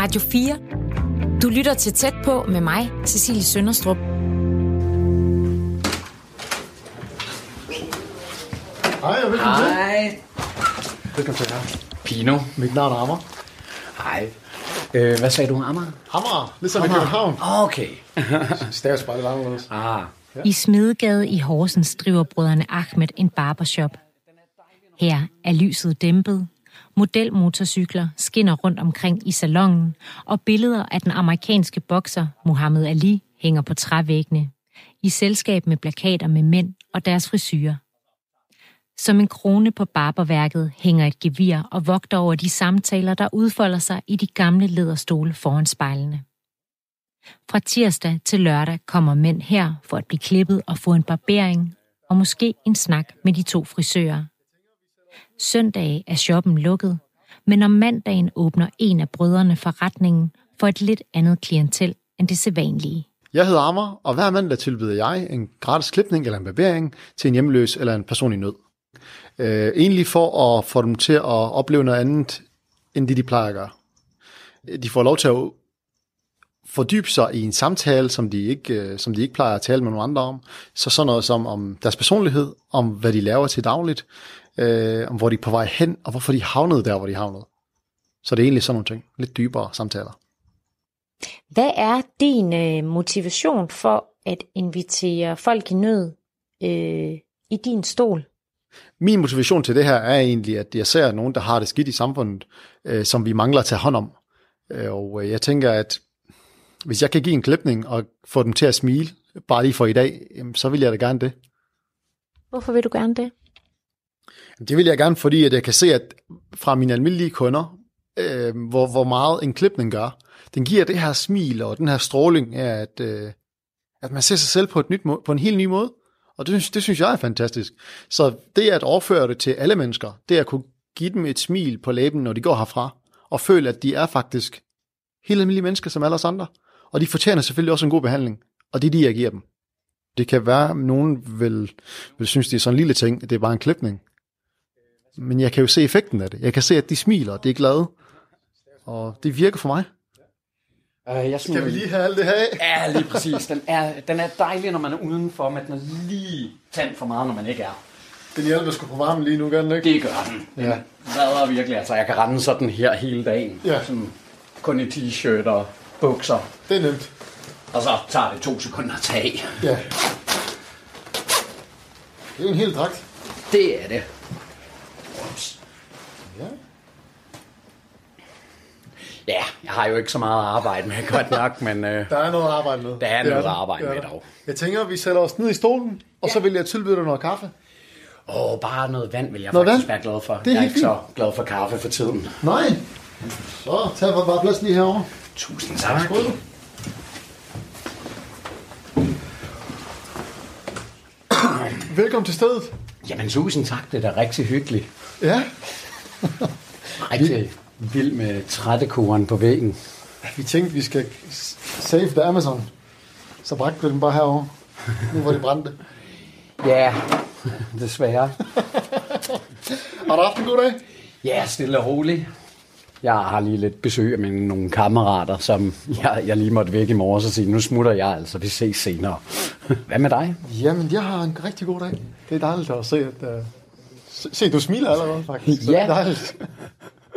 Radio 4. Du lytter til tæt på med mig, Cecilie Sønderstrup. Hej og velkommen til. Hej. Velkommen til her. Pino. Mit navn er Ammer. Hej. Øh, hvad sagde du, Amager? Amager, ligesom i København. Okay. Staves bare lidt anderledes. ah, I Smedegade i Horsens driver brødrene Ahmed en barbershop. Her er lyset dæmpet, modelmotorcykler skinner rundt omkring i salongen, og billeder af den amerikanske bokser Muhammad Ali hænger på trævæggene, i selskab med plakater med mænd og deres frisyrer. Som en krone på barberværket hænger et gevir og vogter over de samtaler, der udfolder sig i de gamle læderstole foran spejlene. Fra tirsdag til lørdag kommer mænd her for at blive klippet og få en barbering, og måske en snak med de to frisører. Søndag er shoppen lukket, men om mandagen åbner en af brødrene forretningen for et lidt andet klientel end det sædvanlige. Jeg hedder Ammer, og hver mandag tilbyder jeg en gratis klipning eller en barbering til en hjemløs eller en person i nød. Øh, egentlig for at få dem til at opleve noget andet, end det de plejer at gøre. De får lov til at fordybe sig i en samtale, som de ikke, øh, som de ikke plejer at tale med nogen andre om. Så sådan noget som om deres personlighed, om hvad de laver til dagligt, øh, om hvor de er på vej hen, og hvorfor de havnede der, hvor de havnede. Så det er egentlig sådan nogle ting. Lidt dybere samtaler. Hvad er din øh, motivation for at invitere folk i nød øh, i din stol? Min motivation til det her er egentlig, at jeg ser nogen, der har det skidt i samfundet, øh, som vi mangler at tage hånd om. Øh, og øh, jeg tænker, at hvis jeg kan give en klipning og få dem til at smile, bare lige for i dag, så vil jeg da gerne det. Hvorfor vil du gerne det? Det vil jeg gerne, fordi at jeg kan se, at fra mine almindelige kunder, øh, hvor, hvor meget en klipning gør, den giver det her smil og den her stråling af, at, øh, at man ser sig selv på, et nyt må- på en helt ny måde. Og det, det synes jeg er fantastisk. Så det at overføre det til alle mennesker, det at kunne give dem et smil på læben, når de går herfra, og føle, at de er faktisk helt almindelige mennesker som alle os andre. Og de fortjener selvfølgelig også en god behandling, og det er de, jeg giver dem. Det kan være, at nogen vil, vil synes, det er sådan en lille ting, at det er bare en klipning. Men jeg kan jo se effekten af det. Jeg kan se, at de smiler, de er glade, og det virker for mig. øh, jeg smiler have alt det her af? Ja, lige præcis. Den er, den er dejlig, når man er udenfor, men den er lige tændt for meget, når man ikke er. Den hjælper sgu på varmen lige nu, gør den ikke? Det gør den. Den Ja. redder virkelig. Altså, jeg kan rende sådan her hele dagen. Ja. Sådan, kun i t-shirt og bukser. Det er nemt. Og så tager det to sekunder at tage af. Ja. Det er jo en hel dragt. Det er det. Ups. Ja. Ja, jeg har jo ikke så meget arbejde med, godt nok, men øh, Der er noget arbejde med. Der er Det noget at arbejde Det er med dog. Jeg tænker, vi sætter os ned i stolen, og så vil jeg tilbyde dig noget kaffe. åh, bare noget vand vil jeg Noget faktisk vand? være glad for. Det er jeg er ikke så glad for kaffe for tiden. Nej. Så tag bare plads lige herovre. Tusind tak. Skål. Velkommen til stedet. Jamen, tusind tak. Det er da rigtig hyggeligt. Ja. Rigtig vild med trættekoren på væggen. Vi tænkte, vi skal save the Amazon. Så bragte vi den bare herovre. Nu hvor de brændte. Ja, desværre. Har du haft en god dag? Ja, stille og roligt. Jeg har lige lidt besøg af mine nogle kammerater, som jeg, jeg lige måtte væk i morges og sige, nu smutter jeg altså, vi ses senere. Hvad med dig? Jamen, jeg har en rigtig god dag. Det er dejligt at se, at... Uh... Se, se, du smiler allerede, faktisk. Ja. Det er dejligt.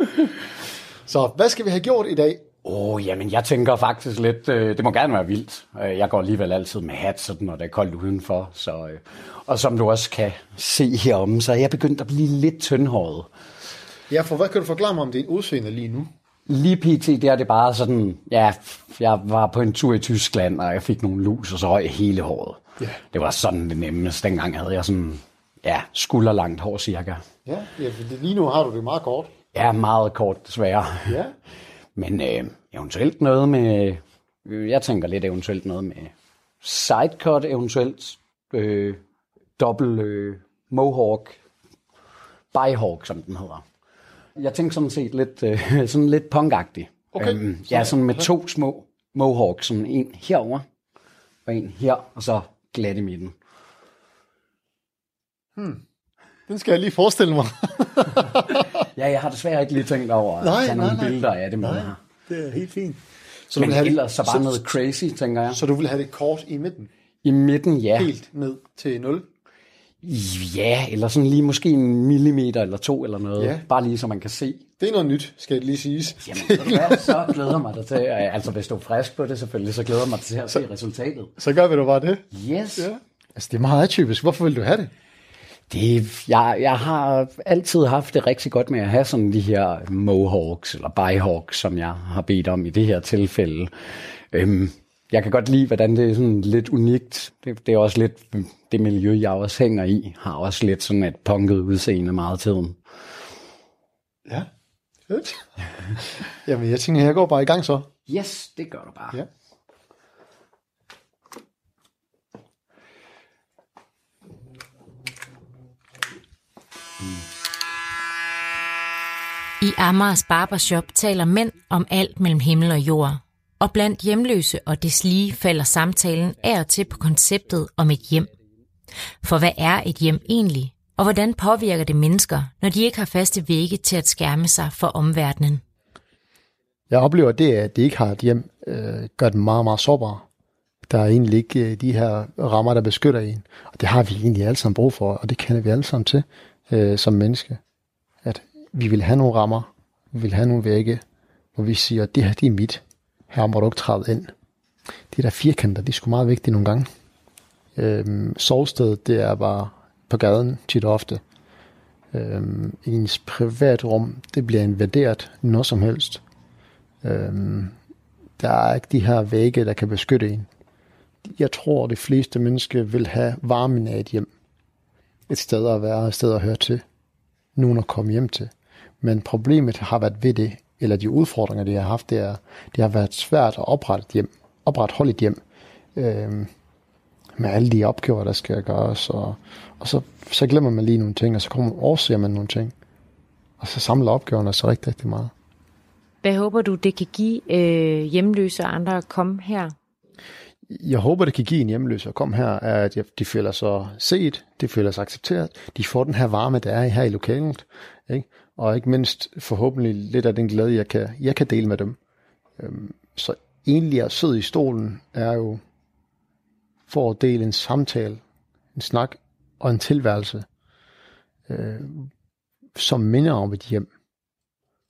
Så hvad skal vi have gjort i dag? Åh, oh, jamen jeg tænker faktisk lidt, øh, det må gerne være vildt. Øh, Jeg går alligevel altid med hat, sådan, når det er koldt udenfor. Så, øh, og som du også kan se heromme, så er jeg begyndt at blive lidt tyndhåret. Ja, for hvad kan du forklare mig om din udseende lige nu? Lige pt, der er det bare sådan, ja, jeg var på en tur i Tyskland, og jeg fik nogle lus, og så røg hele håret. Ja. Det var sådan det nemmeste. Dengang havde jeg sådan, ja, skulderlangt hår cirka. Ja, ja lige nu har du det meget kort. Ja, meget kort desværre. Ja. Men øh, eventuelt noget med, øh, jeg tænker lidt eventuelt noget med sidecut, eventuelt øh, dobbelt øh, mohawk, byhawk, som den hedder. Jeg tænker sådan set lidt, øh, sådan lidt punkagtig. Okay. ja, sådan med to små mohawks, sådan en herover og en her, og så glat i midten. Den skal jeg lige forestille mig. Ja, jeg har desværre ikke lige tænkt over at Nej, tage nej, nogle nej. billeder af det med her. det er helt fint. Så du, Men vil have ellers så bare så, noget crazy, tænker jeg. så du vil have det kort i midten? I midten, ja. Helt ned til 0? Ja, eller sådan lige måske en millimeter eller to eller noget. Ja. Bare lige så man kan se. Det er noget nyt, skal det lige siges. Jamen, du hvad, så glæder jeg mig da til. Altså, hvis du er frisk på det selvfølgelig, så glæder jeg mig til at se resultatet. Så gør vi du bare det. Yes. Ja. Altså, det er meget atypisk. Hvorfor vil du have det? Det, jeg, jeg har altid haft det rigtig godt med at have sådan de her mohawks, eller byhawks, som jeg har bedt om i det her tilfælde. Øhm, jeg kan godt lide, hvordan det er sådan lidt unikt. Det, det er også lidt det miljø, jeg også hænger i, har også lidt sådan et punket udseende meget af tiden. Ja. Fedt. Jamen, jeg tænker, jeg går bare i gang så. Yes, det gør du bare. Ja. I Amagers Barbershop taler mænd om alt mellem himmel og jord. Og blandt hjemløse og deslige falder samtalen af og til på konceptet om et hjem. For hvad er et hjem egentlig? Og hvordan påvirker det mennesker, når de ikke har faste vægge til at skærme sig for omverdenen? Jeg oplever, det, at de ikke har et hjem, øh, gør dem meget, meget sårbare. Der er egentlig ikke øh, de her rammer, der beskytter en. Og det har vi egentlig alle sammen brug for, og det kender vi alle sammen til øh, som menneske. Vi vil have nogle rammer, vi vil have nogle vægge, hvor vi siger, det her det er mit. Her må du ikke træde ind. De der firkanter, de er sgu meget vigtige nogle gange. Øhm, sovestedet, det er bare på gaden tit og ofte. Øhm, ens privatrum, det bliver invaderet når som helst. Øhm, der er ikke de her vægge, der kan beskytte en. Jeg tror, de fleste mennesker vil have varmen af et hjem. Et sted at være, et sted at høre til. Nogen at komme hjem til. Men problemet har været ved det, eller de udfordringer, de har haft, det er, det har været svært at oprette et hjem, opretholde et hjem, øhm, med alle de opgaver, der skal gøres, og, og så, så glemmer man lige nogle ting, og så kommer, overser man nogle ting, og så samler opgaverne så rigtig, rigtig meget. Hvad håber du, det kan give øh, hjemløse og andre at komme her? jeg håber, det kan give en hjemløs at komme her, er, at de føler sig set, de føler sig accepteret, de får den her varme, der er her i lokalet, ikke? Og ikke mindst forhåbentlig lidt af den glæde, jeg kan, jeg kan dele med dem. Øhm, så egentlig at sidde i stolen er jo for at dele en samtale, en snak og en tilværelse, øh, som minder om et hjem.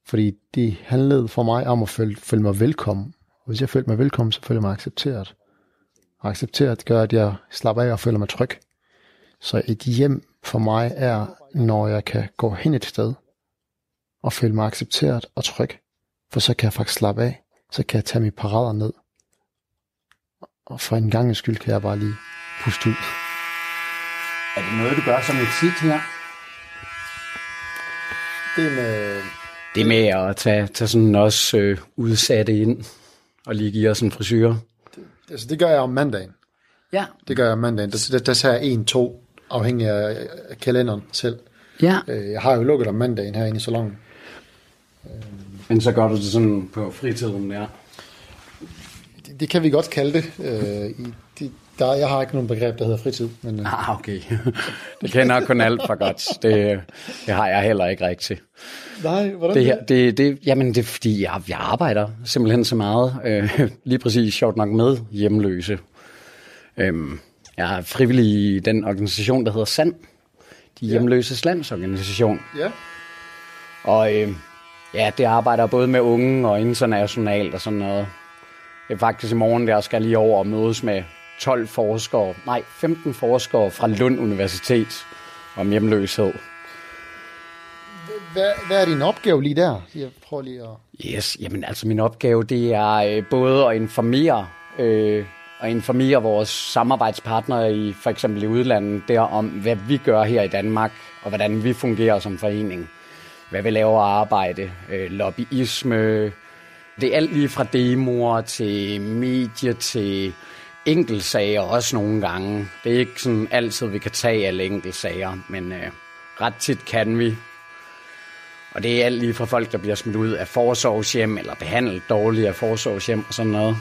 Fordi det handlede for mig om at føle, føle mig velkommen. Og hvis jeg følte mig velkommen, så følte jeg mig accepteret. Og accepteret gør, at jeg slapper af og føler mig tryg. Så et hjem for mig er, når jeg kan gå hen et sted og føle mig accepteret og tryg. For så kan jeg faktisk slappe af. Så kan jeg tage mine parader ned. Og for en gang skyld kan jeg bare lige puste ud. Er det noget, du gør som et tit her? Det med... Det med at tage, tage sådan også øh, udsatte ind og lige give os en frisyr. Altså, det gør jeg om mandagen. Ja. Det gør jeg om mandagen. Der, der, der tager jeg en, to, afhængig af af kalenderen selv. Ja. Øh, Jeg har jo lukket om mandagen herinde i salongen. Men så gør du det sådan på fritiden der. Det, det kan vi godt kalde det. Øh, i, de, der, jeg har ikke nogen begreb, der hedder fritid. Men, øh, Ah, okay. Det kender jeg kun alt for godt. Det, det har jeg heller ikke rigtigt. nej, hvordan Det her, det, det, jamen det er fordi, jeg, jeg arbejder simpelthen så meget, øh, lige præcis sjovt nok med hjemløse. Øhm, jeg er frivillig i den organisation, der hedder SAND, de hjemløses landsorganisation. Ja. Og øh, ja, det arbejder både med unge og internationalt og sådan noget. Det er faktisk i morgen, der skal lige over og mødes med 12 forskere, nej, 15 forskere fra Lund Universitet om hjemløshed. Hvad, hvad er din opgave lige der? Jeg prøver lige at... Yes, jamen altså min opgave, det er øh, både at informere, øh, og informere vores samarbejdspartnere i for eksempel i udlandet, der om, hvad vi gør her i Danmark, og hvordan vi fungerer som forening. Hvad vi laver arbejde, øh, lobbyisme, det er alt lige fra demoer til medier til enkeltsager også nogle gange. Det er ikke sådan altid, vi kan tage alle enkeltsager, men øh, ret tit kan vi. Og det er alt lige fra folk, der bliver smidt ud af forsorgshjem, eller behandlet dårligt af forsorgshjem og sådan noget.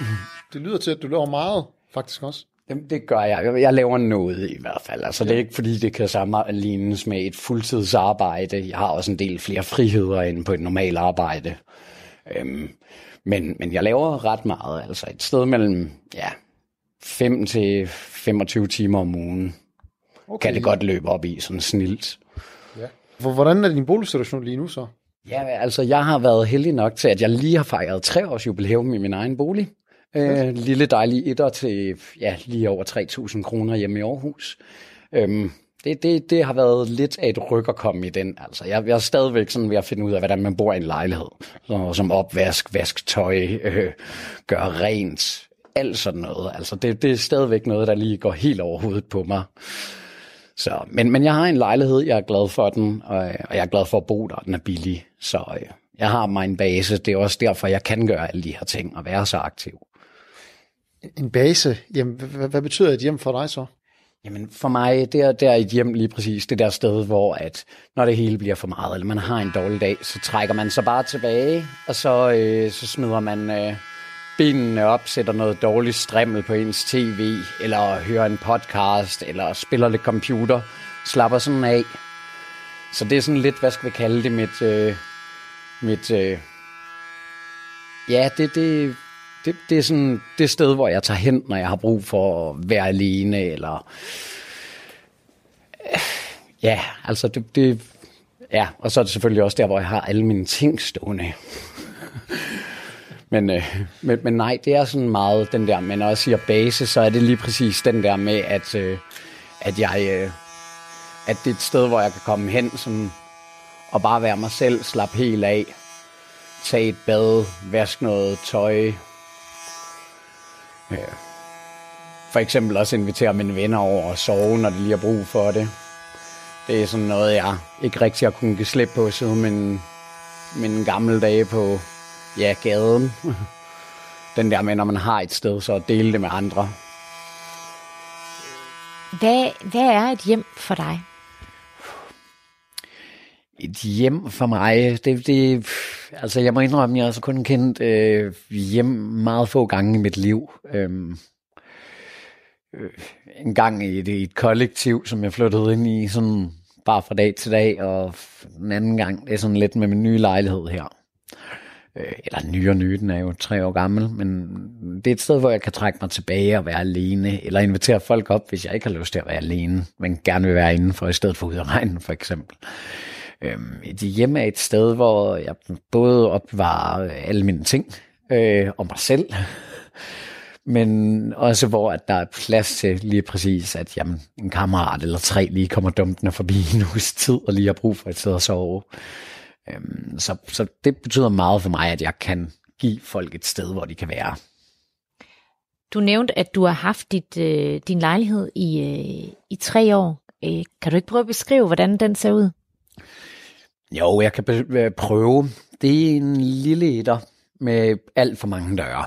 Mm. Det lyder til, at du laver meget, faktisk også. Det, det gør jeg. Jeg laver noget i hvert fald. Altså, det er ikke fordi, det kan sammenlignes med et fuldtidsarbejde. Jeg har også en del flere friheder end på et normalt arbejde. Øhm, men, men jeg laver ret meget. Altså et sted mellem ja, 5 til 25 timer om ugen okay. kan det godt løbe op i, sådan snilt. Ja. Hvordan er din boligsituation lige nu så? Ja, altså jeg har været heldig nok til, at jeg lige har fejret tre års jubilæum i min egen bolig. Øh, lille dejlig etter til ja, lige over 3.000 kroner hjemme i Aarhus. Øhm, det, det, det har været lidt af et ryk at komme i den. Altså, jeg, jeg er stadigvæk sådan ved at finde ud af, hvordan man bor i en lejlighed. Så, som opvask, vask tøj, øh, gør rent, alt sådan noget. Altså, det, det er stadigvæk noget, der lige går helt over hovedet på mig. Så, men, men jeg har en lejlighed, jeg er glad for den, og, og jeg er glad for at bo der, den er billig. Så øh, jeg har min base, det er også derfor, jeg kan gøre alle de her ting og være så aktiv. En base, jamen, hvad, hvad betyder et hjem for dig så? Jamen for mig, det er, det er et hjem lige præcis det der sted, hvor at når det hele bliver for meget, eller man har en dårlig dag, så trækker man sig bare tilbage, og så, øh, så smider man øh, benene op, sætter noget dårligt strimmel på ens tv, eller hører en podcast, eller spiller lidt computer, slapper sådan af. Så det er sådan lidt, hvad skal vi kalde det, mit, øh, mit øh, ja, det, det, det, det er sådan det sted, hvor jeg tager hen, når jeg har brug for at være alene, eller... Ja, altså det, det... Ja, og så er det selvfølgelig også der, hvor jeg har alle mine ting stående. men, øh, men, men nej, det er sådan meget den der, men når jeg siger base, så er det lige præcis den der med, at, øh, at jeg... Øh, at det er et sted, hvor jeg kan komme hen sådan, og bare være mig selv, slappe helt af, tage et bad, vaske noget tøj, for eksempel også invitere mine venner over og sove, når de lige har brug for det. Det er sådan noget, jeg ikke rigtig har kunnet give slip på siden min, min gamle dage på ja, gaden. Den der med, når man har et sted, så at dele det med andre. Hvad, hvad er et hjem for dig? Et hjem for mig, det, det altså jeg må indrømme, jeg har så kun kendt øh, hjem meget få gange i mit liv. Øhm, øh, en gang i et, i et kollektiv, som jeg flyttede ind i, sådan bare fra dag til dag, og en anden gang, det er sådan lidt med min nye lejlighed her. Øh, eller ny og ny, den er jo tre år gammel, men det er et sted, hvor jeg kan trække mig tilbage og være alene, eller invitere folk op, hvis jeg ikke har lyst til at være alene, men gerne vil være indenfor, i stedet for ud af regnen, for eksempel. Øhm, et hjem er et sted, hvor jeg både opvarer øh, alle mine ting øh, og mig selv, men også hvor at der er plads til lige præcis, at jamen, en kammerat eller tre lige kommer dumpende forbi en uges tid og lige har brug for et sted at sove. Øhm, så, så det betyder meget for mig, at jeg kan give folk et sted, hvor de kan være. Du nævnte, at du har haft dit, øh, din lejlighed i, øh, i tre år. Øh, kan du ikke prøve at beskrive, hvordan den ser ud? Jo, jeg kan prøve. Det er en lille etter med alt for mange døre.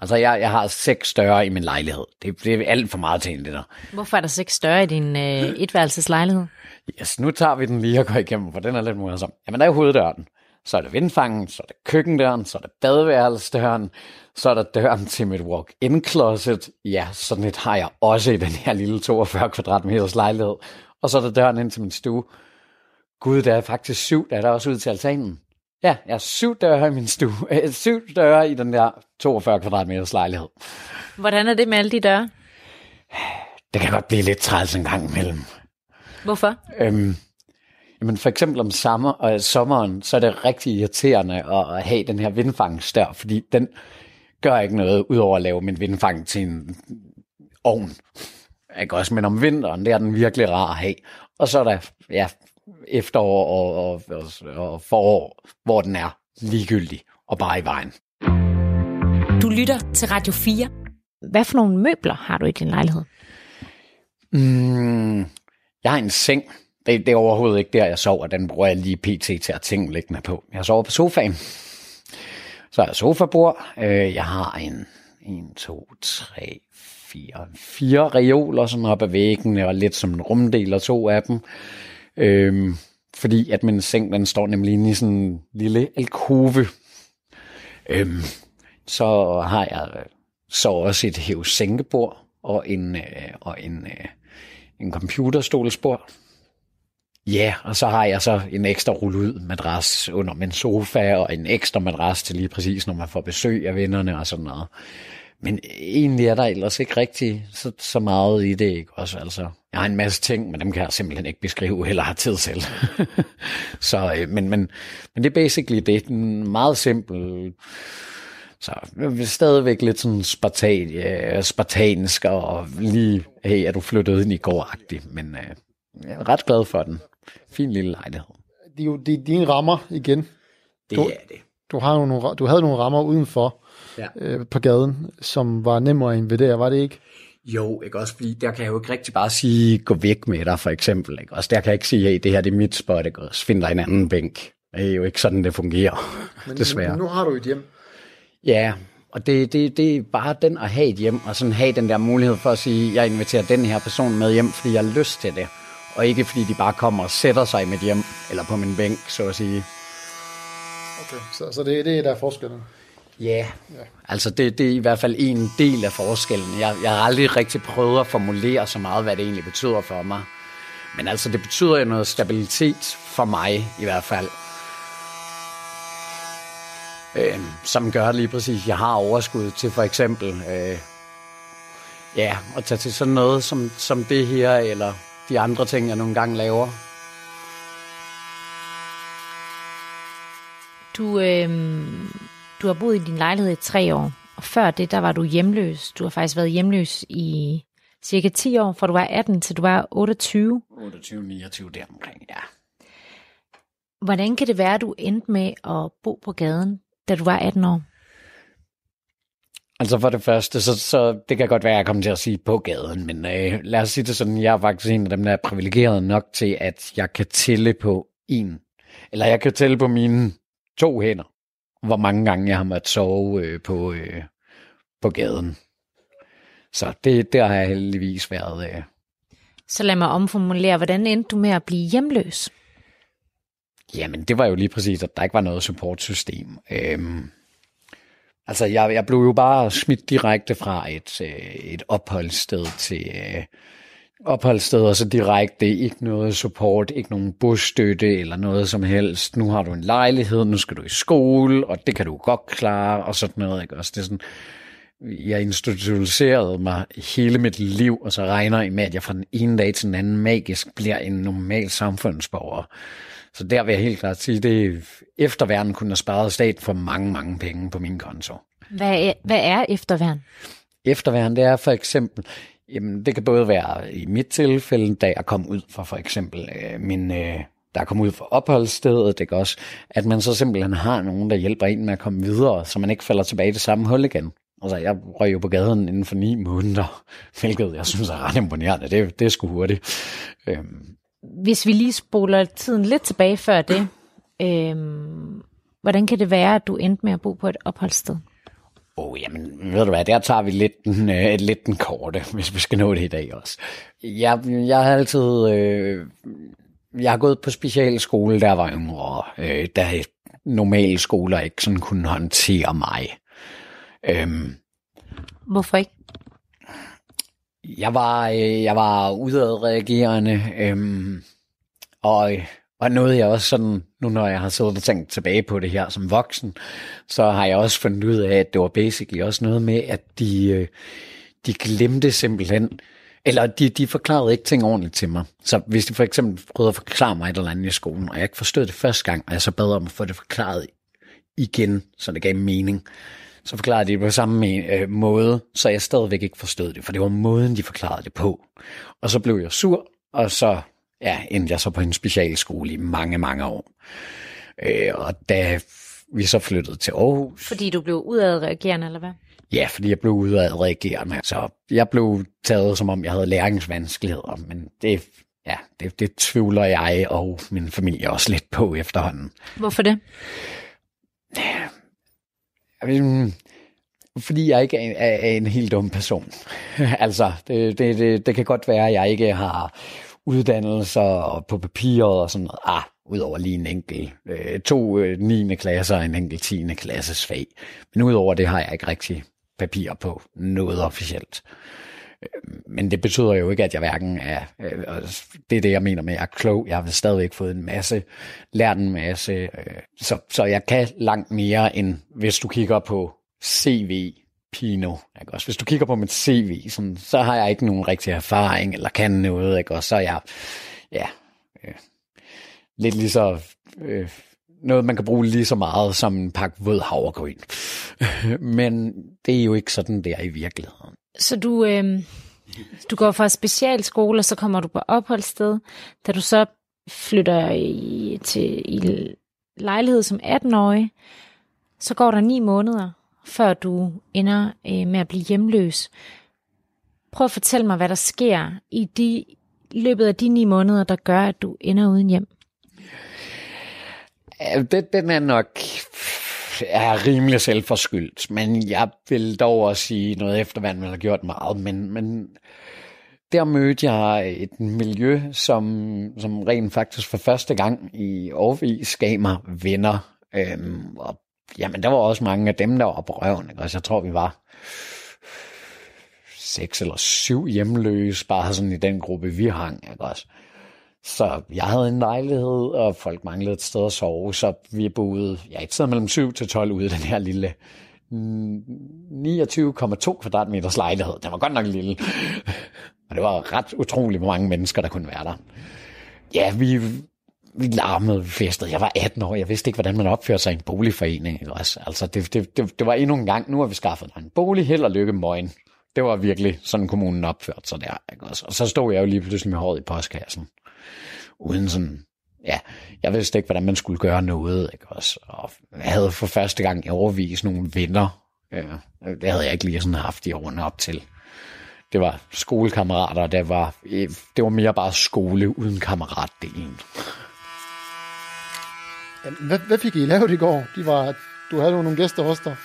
Altså, jeg, jeg har seks døre i min lejlighed. Det, det er alt for meget til en etter. Hvorfor er der seks døre i din øh, etværelseslejlighed? Yes, nu tager vi den lige og går igennem, for den er lidt morsom. Jamen, der er hoveddøren. Så er der vindfangen, så er der køkkendøren, så er der badeværelsesdøren, så er der døren til mit walk-in closet. Ja, sådan et har jeg også i den her lille 42 kvadratmeters lejlighed. Og så er der døren ind til min stue. Gud, der er faktisk syv, der er der også ud til altanen. Ja, jeg har syv døre i min stue. Øh, syv døre i den der 42 kvadratmeters lejlighed. Hvordan er det med alle de døre? Det kan godt blive lidt træls en gang imellem. Hvorfor? Øhm, jamen for eksempel om sommer, og sommeren, så er det rigtig irriterende at, at have den her vindfangsdør, fordi den gør ikke noget, udover at lave min vindfang til en ovn. Ikke også, men om vinteren, det er den virkelig rar at have. Og så er der ja, efterår og, og, og, og forår, hvor den er ligegyldig og bare i vejen. Du lytter til Radio 4. Hvad for nogle møbler har du i din lejlighed? Mm, jeg har en seng. Det, det er overhovedet ikke der, jeg sover. Den bruger jeg lige pt. til at ting liggende på. Jeg sover på sofaen. Så er jeg sofabord. Øh, jeg har en 1, 2, 3, 4, fire reoler sådan op ad væggene, og lidt som en rumdel og to af dem. Øhm, fordi at min seng, den står nemlig inde i sådan en lille alkove. Øhm, så har jeg øh, så også et hævesænkebord, og en, øh, og en, øh, en computerstolsbord. Ja, og så har jeg så en ekstra rullet madras under min sofa, og en ekstra madras til lige præcis, når man får besøg af vennerne og sådan noget. Men egentlig er der ellers ikke rigtig så, så meget i det, ikke også? Altså, jeg har en masse ting, men dem kan jeg simpelthen ikke beskrive, eller have tid til. så, øh, men, men, men det er basically det. Den meget simpel. Så jeg er stadigvæk lidt sådan spartan, ja, spartansk, og lige, hey, er du flyttet ind i går Men øh, jeg er ret glad for den. Fin lille lejlighed. Det er jo det er dine rammer igen. Det du, er det. Du, har nogle, du havde nogle rammer udenfor ja. øh, på gaden, som var nemmere at invadere, var det ikke? Jo, ikke også, fordi der kan jeg jo ikke rigtig bare sige, gå væk med dig, for eksempel. Ikke? Også der kan jeg ikke sige, hey, det her det er mit spot, ikke? Også find dig en anden bænk. Det er jo ikke sådan, det fungerer, Men desværre. Nu, nu har du et hjem. Ja, og det, det, det er bare den at have et hjem, og sådan have den der mulighed for at sige, jeg inviterer den her person med hjem, fordi jeg har lyst til det. Og ikke fordi de bare kommer og sætter sig i mit hjem, eller på min bænk, så at sige. Okay, så, så det, det er der forskellen. Ja, yeah. altså det, det er i hvert fald en del af forskellen. Jeg, jeg har aldrig rigtig prøvet at formulere så meget, hvad det egentlig betyder for mig. Men altså det betyder jo noget stabilitet for mig i hvert fald. Øh, som gør lige præcis, at jeg har overskud til for eksempel øh, ja, at tage til sådan noget som, som det her, eller de andre ting, jeg nogle gange laver. Du, øh, du har boet i din lejlighed i tre år, og før det, der var du hjemløs. Du har faktisk været hjemløs i cirka 10 år, fra du var 18 til du var 28. 28-29 deromkring, ja. Hvordan kan det være, at du endte med at bo på gaden, da du var 18 år? Altså for det første, så, så det kan godt være, at jeg kommer til at sige på gaden, men øh, lad os sige det sådan, jeg er faktisk en af dem, der er privilegeret nok til, at jeg kan tælle på en, eller jeg kan tælle på mine to hænder, hvor mange gange jeg har måttet sove øh, på, øh, på gaden. Så det, det har jeg heldigvis været. Øh. Så lad mig omformulere, hvordan endte du med at blive hjemløs? Jamen, det var jo lige præcis, at der ikke var noget supportsystem. Øhm, altså, jeg, jeg blev jo bare smidt direkte fra et, øh, et opholdssted til øh, opholdssted, og så direkte ikke noget support, ikke nogen busstøtte eller noget som helst. Nu har du en lejlighed, nu skal du i skole, og det kan du godt klare, og sådan noget. Ikke? Også det er sådan, jeg institutionaliserede mig hele mit liv, og så regner jeg med, at jeg fra den ene dag til den anden magisk bliver en normal samfundsborger. Så der vil jeg helt klart sige, det efterværn kunne have sparet staten for mange, mange penge på min konto. Hvad er, hvad er efterværn? Efterværn, det er for eksempel, jamen det kan både være i mit tilfælde, da jeg kom ud fra for eksempel øh, min, øh, der kom ud fra opholdsstedet, det også, at man så simpelthen har nogen, der hjælper en med at komme videre, så man ikke falder tilbage i det samme hul igen. Altså, jeg røg jo på gaden inden for ni måneder, hvilket jeg synes er ret imponerende. Det, det er sgu hurtigt. Øhm, hvis vi lige spoler tiden lidt tilbage før det, øhm, hvordan kan det være, at du endte med at bo på et opholdssted? Åh, oh, jamen, ved du hvad, der tager vi lidt den, øh, lidt den korte, hvis vi skal nå det i dag også. Jeg, jeg har altid, øh, jeg har gået på specialskole, der var yngre, øh, der normale skoler ikke sådan kunne håndtere mig. Øhm, Hvorfor ikke? Jeg var, øh, jeg var udadreagerende, øhm, og, og noget jeg også sådan, nu når jeg har siddet og tænkt tilbage på det her som voksen, så har jeg også fundet ud af, at det var basically også noget med, at de, øh, de glemte simpelthen, eller de, de forklarede ikke ting ordentligt til mig. Så hvis de for eksempel prøvede at forklare mig et eller andet i skolen, og jeg ikke forstod det første gang, og jeg så bad om at få det forklaret igen, så det gav mening, så forklarede de det på samme øh, måde, så jeg stadigvæk ikke forstod det, for det var måden, de forklarede det på. Og så blev jeg sur, og så ja, endte jeg så på en specialskole i mange, mange år. Øh, og da vi så flyttede til Aarhus... Fordi du blev udadreagerende, eller hvad? Ja, fordi jeg blev udadreagerende. Så jeg blev taget, som om jeg havde læringsvanskeligheder, men det, ja, det, det tvivler jeg og min familie også lidt på efterhånden. Hvorfor det? fordi jeg ikke er, er, er en helt dum person. altså, det, det, det, det kan godt være, at jeg ikke har uddannelser på papiret og sådan noget. Ah, udover lige en enkelt, øh, to øh, 9. klasser og en enkelt 10. klasses fag. Men udover det har jeg ikke rigtig papir på noget officielt. Øh, men det betyder jo ikke, at jeg hverken er, øh, det er det, jeg mener med, at jeg er klog. Jeg har stadigvæk fået en masse, lært en masse, øh, så, så jeg kan langt mere, end hvis du kigger på CV, Pino. Ikke? Også hvis du kigger på mit CV, sådan, så har jeg ikke nogen rigtig erfaring, eller kan noget, ikke? og så er jeg, ja, øh, lidt lige så, øh, noget man kan bruge lige så meget som en pakke våd havregryn. Men det er jo ikke sådan, det er i virkeligheden. Så du, øh, du går fra specialskole, og så kommer du på opholdssted. Da du så flytter i, til i lejlighed som 18-årig, så går der ni måneder, før du ender øh, med at blive hjemløs. Prøv at fortælle mig, hvad der sker i de løbet af de ni måneder, der gør, at du ender uden hjem. Ja, det, den er nok er rimelig selvforskyldt, men jeg vil dog også sige noget efter, hvad man har gjort meget, men, men der mødte jeg et miljø, som, som rent faktisk for første gang i årvis gav mig venner. Øhm, og jamen, der var også mange af dem, der var på røven. Ikke? Altså, jeg tror, vi var seks eller syv hjemløse, bare sådan i den gruppe, vi hang. Ikke? Også. Så jeg havde en lejlighed, og folk manglede et sted at sove, så vi boede ja, et sted mellem 7 til 12 ude i den her lille mm, 29,2 kvadratmeters lejlighed. Den var godt nok lille. Og det var ret utroligt, hvor mange mennesker, der kunne være der. Ja, vi larmede festet. Jeg var 18 år, jeg vidste ikke, hvordan man opførte sig i en boligforening. Ikke også? Altså, det, det, det, det var endnu en gang, nu har vi skaffet en bolig, held og lykke, møgen. Det var virkelig sådan, kommunen opførte sig der. Ikke også? Og så stod jeg jo lige pludselig med håret i postkassen. Uden sådan, ja, jeg vidste ikke, hvordan man skulle gøre noget. Ikke også? Og jeg havde for første gang i overvis nogle venner. Ja, det havde jeg ikke lige sådan haft i årene op til det var skolekammerater, det var, det var mere bare skole uden kammeratdelen. Hvad, hvad fik I lavet i går? De var, du havde jo nogle gæster hos dig.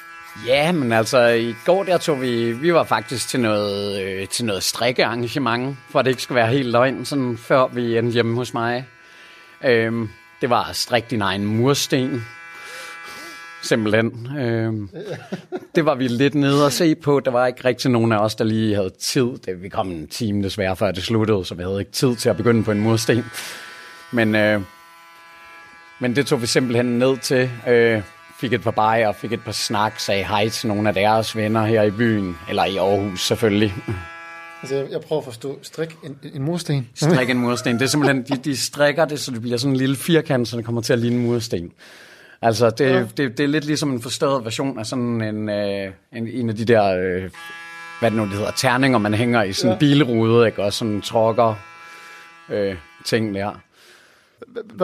Ja, men altså i går der tog vi, vi var faktisk til noget, øh, til noget strikkearrangement, for at det ikke skulle være helt løgn, sådan før vi endte hjemme hos mig. Øhm, det var at strikke din egen mursten, simpelthen. Øhm, det var vi lidt nede at se på. Der var ikke rigtig nogen af os, der lige havde tid. Det, vi kom en time desværre, før det sluttede, så vi havde ikke tid til at begynde på en mursten. Men, øh, men det tog vi simpelthen ned til. Øh, fik et par bajer, fik et par snak, sagde hej til nogle af deres venner her i byen, eller i Aarhus selvfølgelig. Altså, jeg, jeg prøver at forstå, strik en, en mursten. Strik en mursten. Det er simpelthen, de, de strikker det, så det bliver sådan en lille firkant, så det kommer til at ligne en mursten. Altså, det, ja. det, det er lidt ligesom en forstørret version af sådan en, øh, en, en af de der, øh, hvad det nu det hedder, terninger, man hænger i sådan en ja. bilrude, ikke? Og sådan trokker øh, ting der.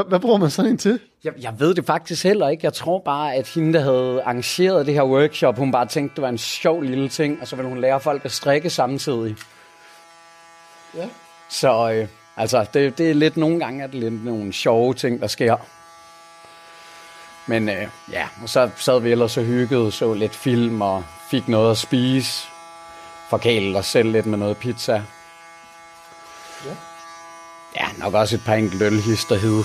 Hvad bruger man sådan en til? Jeg, jeg ved det faktisk heller ikke. Jeg tror bare, at hende, der havde arrangeret det her workshop, hun bare tænkte, det var en sjov lille ting, og så ville hun lære folk at strikke samtidig. Ja. Så øh, altså, det, det er lidt nogle gange, at det er lidt nogle sjove ting, der sker. Men øh, ja, og så sad vi ellers og hyggede, så lidt film og fik noget at spise. Forkælede os selv lidt med noget pizza. Ja. Ja, nok også et par enkelt ølhister hed.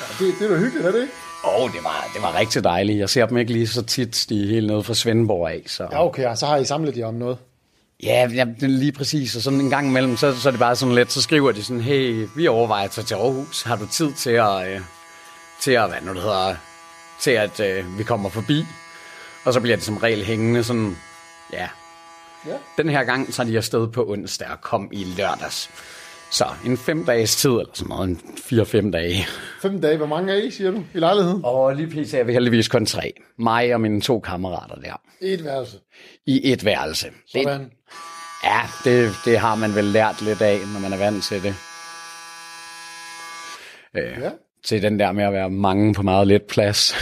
ja, det, det var hyggeligt, er det ikke? Åh, oh, det var, det var rigtig dejligt. Jeg ser dem ikke lige så tit, de er helt nede fra Svendborg af. Så. Ja, okay, så har I samlet jer om noget. Ja, ja, det lige præcis. Og sådan en gang imellem, så, så er det bare sådan lidt, så skriver de sådan, hey, vi overvejer at tage til Aarhus. Har du tid til at, øh, til at, hvad nu det hedder, til at øh, vi kommer forbi. Og så bliver det som regel hængende sådan, ja. ja. Den her gang tager de afsted på onsdag og kom i lørdags. Så en fem dages tid, eller sådan noget, en fire-fem dage. Fem dage, hvor mange er I, siger du, i lejligheden? Og lige pt. er vi heldigvis kun tre. Mig og mine to kammerater der. I et værelse? I et værelse. Sådan. Det, ja, det, det har man vel lært lidt af, når man er vant til det. Øh, ja til den der med at være mange på meget let plads.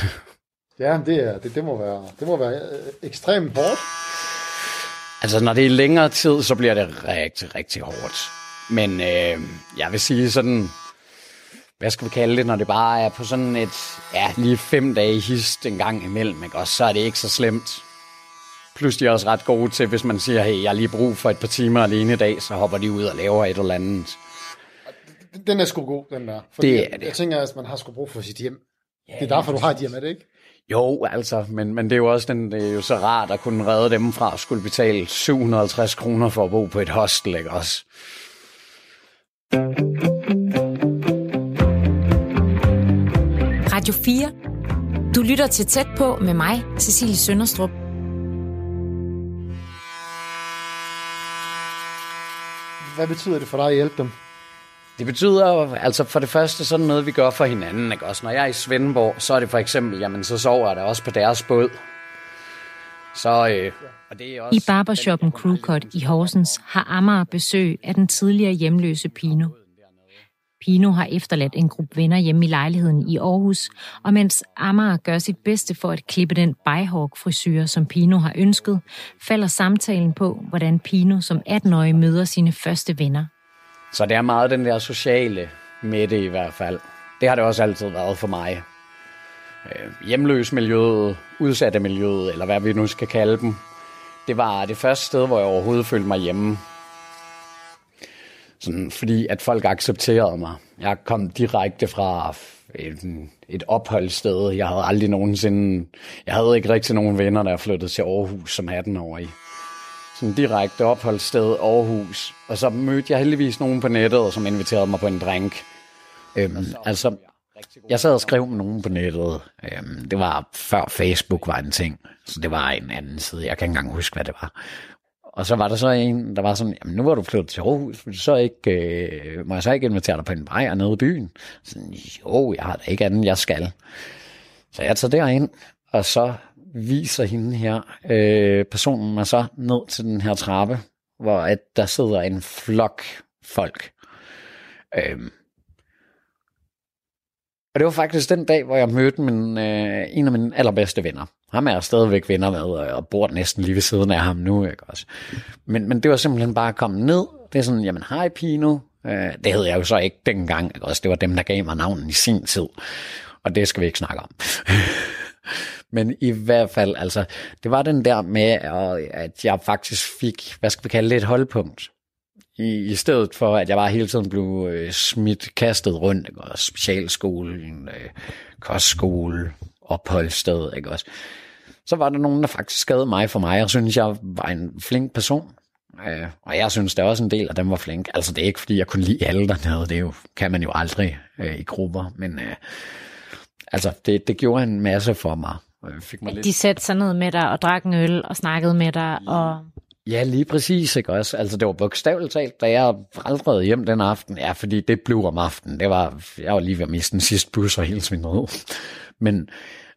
Ja, det, er, det, det, må være, det må være øh, ekstremt hårdt. Altså, når det er længere tid, så bliver det rigtig, rigtig hårdt. Men øh, jeg vil sige sådan, hvad skal vi kalde det, når det bare er på sådan et, ja, lige fem dage hist en gang imellem, ikke? Og så er det ikke så slemt. Plus de er også ret gode til, hvis man siger, hey, jeg har lige brug for et par timer alene i dag, så hopper de ud og laver et eller andet. Den er sgu god, den der. Fordi det er det. Jeg tænker, at man har sgu brug for sit hjem. det er derfor, du har de her med det, ikke? Jo, altså, men, men det er jo også den, det er jo så rart at kunne redde dem fra at skulle betale 750 kroner for at bo på et hostel, ikke også? Radio 4. Du lytter til tæt på med mig, Cecilie Sønderstrup. Hvad betyder det for dig at hjælpe dem? Det betyder altså for det første sådan noget, vi gør for hinanden. Ikke? Også når jeg er i Svendborg, så er det for eksempel, jamen så sover jeg da også på deres båd. Så, øh, I barbershoppen Crewcut i Horsens har Amager besøg af den tidligere hjemløse Pino. Pino har efterladt en gruppe venner hjemme i lejligheden i Aarhus, og mens Amager gør sit bedste for at klippe den bihawk-frisyr, som Pino har ønsket, falder samtalen på, hvordan Pino som 18-årig møder sine første venner. Så det er meget den der sociale med det i hvert fald. Det har det også altid været for mig. Øh, hjemløs miljøet, udsatte miljøet, eller hvad vi nu skal kalde dem. Det var det første sted, hvor jeg overhovedet følte mig hjemme. Sådan, fordi at folk accepterede mig. Jeg kom direkte fra et, et opholdssted. Jeg havde aldrig nogensinde... Jeg havde ikke rigtig nogen venner, der flyttede til Aarhus som 18-årig. Sådan direkte opholdssted Aarhus. Og så mødte jeg heldigvis nogen på nettet, som inviterede mig på en drink. Øhm, altså, jeg sad og skrev med nogen på nettet. Øhm, det var før Facebook var en ting. Så det var en anden side. Jeg kan ikke engang huske, hvad det var. Og så var der så en, der var sådan, jamen nu var du flyttet til Aarhus, vil så ikke, øh, må jeg så ikke invitere dig på en bajer nede i byen? Sådan, jo, jeg har da ikke andet, jeg skal. Så jeg tager derind, og så viser hende her, øh, personen mig så ned til den her trappe, hvor at der sidder en flok folk. Øhm. Og det var faktisk den dag, hvor jeg mødte min, øh, en af mine allerbedste venner. Ham er jeg stadigvæk venner med, og bor næsten lige ved siden af ham nu. Ikke også? Men, men det var simpelthen bare at komme ned. Det er sådan, jamen hej Pino. Øh, det hed jeg jo så ikke dengang. Ikke også? Det var dem, der gav mig navnet i sin tid. Og det skal vi ikke snakke om. Men i hvert fald, altså, det var den der med, at jeg faktisk fik, hvad skal vi kalde det, et holdpunkt. I, i stedet for, at jeg bare hele tiden blev øh, smidt, kastet rundt, ikke? Og specialskolen, øh, kostskole, opholdssted, ikke også? Så var der nogen, der faktisk skadede mig for mig, og synes jeg var en flink person. Øh, og jeg synes, der også en del af dem var flink. Altså, det er ikke, fordi jeg kunne lide alle dernede. Det er jo, kan man jo aldrig øh, i grupper. Men øh, altså, det, det gjorde en masse for mig. Jeg fik mig lidt... De satte sig ned med dig og drak en øl og snakkede med dig. Og... Ja, lige præcis, ikke også? Altså, det var bogstaveligt talt, da jeg aldrede hjem den aften. Ja, fordi det blev om aftenen. Det var, jeg var lige ved at miste den sidste bus og hele svindret. Men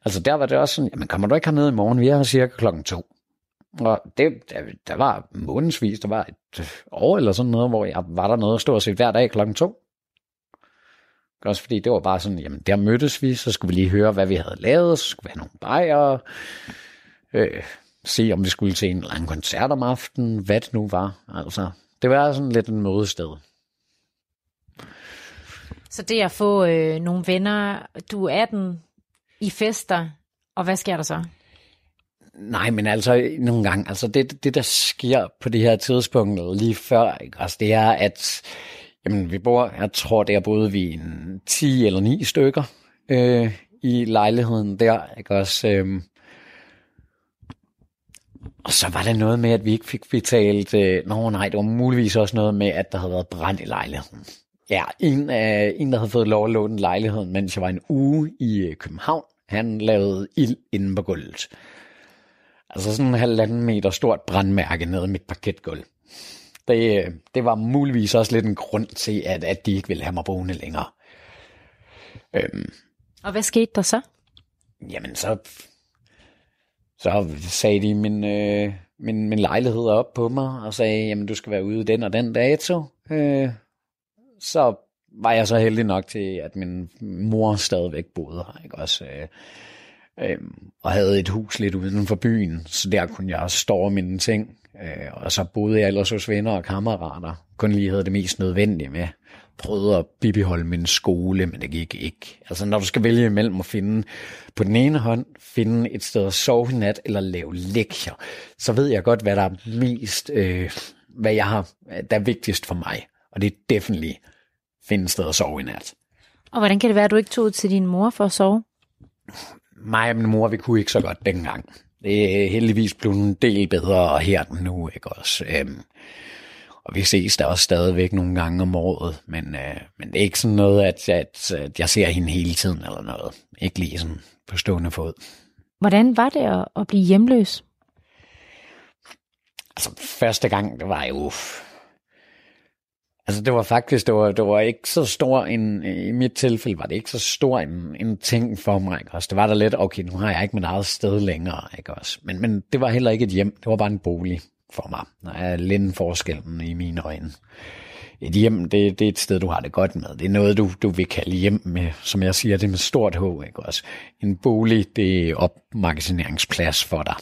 altså, der var det også sådan, jamen, kommer du ikke herned i morgen? Vi er her cirka klokken to. Og det, der, der var månedsvis, der var et øh, år eller sådan noget, hvor jeg var der noget stort set hver dag klokken to. Også fordi det var bare sådan, jamen der mødtes vi, så skulle vi lige høre, hvad vi havde lavet, så skulle vi have nogle bajer, øh, se om vi skulle til en anden koncert om aftenen, hvad det nu var. Altså, det var sådan lidt en mødested. Så det at få øh, nogle venner, du er 18 i fester, og hvad sker der så? Nej, men altså nogle gange, altså det, det der sker på det her tidspunkt, lige før, ikke? Altså, det er, at Jamen, vi bor, jeg tror, der boede vi en 10 eller 9 stykker øh, i lejligheden der, ikke også? Øh, og så var der noget med, at vi ikke fik betalt, øh, nå nej, det var muligvis også noget med, at der havde været brand i lejligheden. Ja, en, øh, en der havde fået lov at låne lejligheden, mens jeg var en uge i øh, København, han lavede ild inde på gulvet. Altså sådan en halvanden meter stort brandmærke nede i mit parketgulv. Det, det var muligvis også lidt en grund til, at, at de ikke ville have mig boende længere. Øhm, og hvad skete der så? Jamen, så, så sagde de min, øh, min, min lejlighed op på mig, og sagde, jamen du skal være ude den og den dato. Øh, så var jeg så heldig nok til, at min mor stadigvæk boede her, ikke også? Øh, øh, og havde et hus lidt uden for byen, så der kunne jeg store mine ting. Øh, og så boede jeg ellers hos venner og kammerater. Kun lige havde det mest nødvendige med. Prøvede at bibeholde min skole, men det gik ikke. Altså når du skal vælge imellem at finde på den ene hånd, finde et sted at sove i nat, eller lave lektier, så ved jeg godt, hvad der er mest, øh, hvad jeg har, der er vigtigst for mig. Og det er definitivt finde et sted at sove i nat. Og hvordan kan det være, at du ikke tog til din mor for at sove? mig og min mor, vi kunne ikke så godt dengang. Det er heldigvis blevet en del bedre her nu, ikke også? Øhm, og vi ses da også stadigvæk nogle gange om året, men, øh, men det er ikke sådan noget, at, at, at jeg ser hende hele tiden eller noget. Ikke lige sådan på stående fod. Hvordan var det at, at blive hjemløs? Altså, første gang, det var jo... Altså, det var faktisk, det var, det var ikke så stor en, i mit tilfælde var det ikke så stor en, en ting for mig, ikke også? Det var da lidt, okay, nu har jeg ikke mit eget sted længere, ikke også? Men, men det var heller ikke et hjem, det var bare en bolig for mig. Der er lidt forskellen i mine øjne. Et hjem, det, det er et sted, du har det godt med. Det er noget, du, du vil kalde hjem med, som jeg siger, det er med stort H, ikke også? En bolig, det er opmagasineringsplads for dig.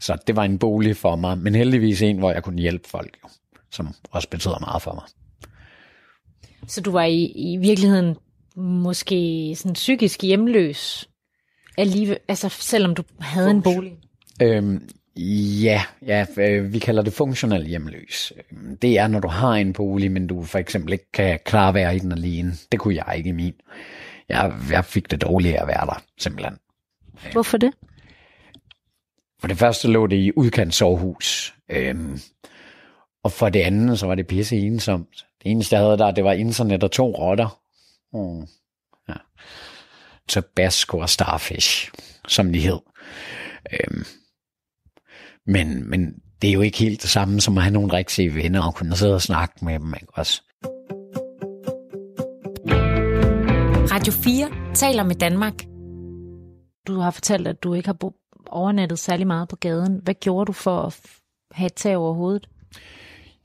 Så det var en bolig for mig, men heldigvis en, hvor jeg kunne hjælpe folk, jo, som også betyder meget for mig. Så du var i, i virkeligheden måske sådan psykisk hjemløs, alligevel, altså selvom du havde en bolig? Øhm, ja, ja, øh, vi kalder det funktionel hjemløs. Det er, når du har en bolig, men du for eksempel ikke kan klare at være i den alene. Det kunne jeg ikke i min. Jeg, jeg fik det dårligt at være der, simpelthen. Hvorfor det? For det første lå det i udkants sovehus. Øhm, og for det andet, så var det pisse ensomt. Det eneste, jeg havde der, det var internet og to rotter. Mm. Ja. Tabasco og Starfish, som de hed. Øhm, men, men det er jo ikke helt det samme som at have nogle rigtige venner og kunne sidde og snakke med dem. Ikke? Også. Radio 4 taler med Danmark. Du har fortalt, at du ikke har overnattet særlig meget på gaden. Hvad gjorde du for at have et tag over hovedet?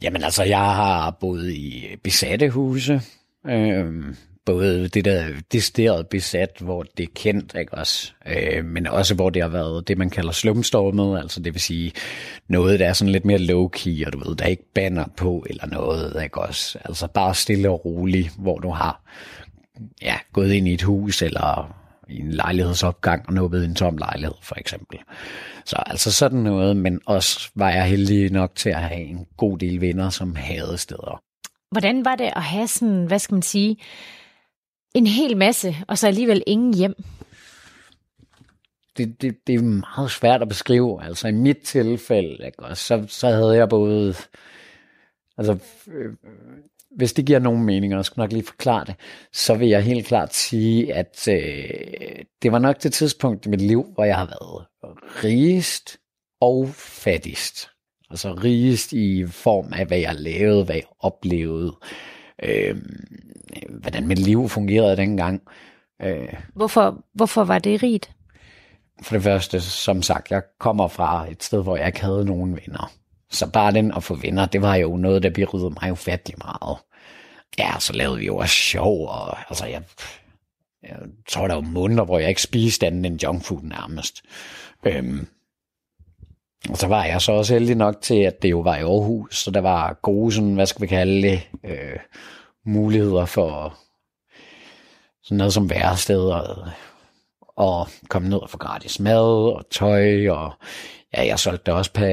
Jamen altså, jeg har boet i besatte huse. Øhm, både det der decideret besat, hvor det er kendt, ikke også? Øh, men også hvor det har været det, man kalder slumstormet, altså det vil sige noget, der er sådan lidt mere low-key, og du ved, der er ikke banner på eller noget, ikke også? Altså bare stille og roligt, hvor du har ja, gået ind i et hus eller i en lejlighedsopgang og nubbet en tom lejlighed, for eksempel. Så altså sådan noget, men også var jeg heldig nok til at have en god del venner, som havde steder. Hvordan var det at have sådan, hvad skal man sige, en hel masse, og så alligevel ingen hjem? Det, det, det er meget svært at beskrive. Altså i mit tilfælde, ikke? Og så, så havde jeg både... Altså, øh, hvis det giver nogen mening, og jeg skal nok lige forklare det, så vil jeg helt klart sige, at øh, det var nok det tidspunkt i mit liv, hvor jeg har været rigest og fattigst. Altså rigest i form af, hvad jeg lavede, hvad jeg oplevede, øh, hvordan mit liv fungerede dengang. Øh, Hvorfor, hvorfor var det rigt? for det første, som sagt, jeg kommer fra et sted, hvor jeg ikke havde nogen venner. Så bare den at få venner, det var jo noget, der berydede mig ufattelig meget. Ja, så lavede vi jo også sjov, og altså, jeg, jeg tror, der var måneder, hvor jeg ikke spiste andet end junkfood nærmest. Øhm, og så var jeg så også heldig nok til, at det jo var i Aarhus, så der var gode, sådan, hvad skal vi kalde det, øh, muligheder for sådan noget som væresteder, og komme ned og få gratis mad og tøj, og ja, jeg solgte da også på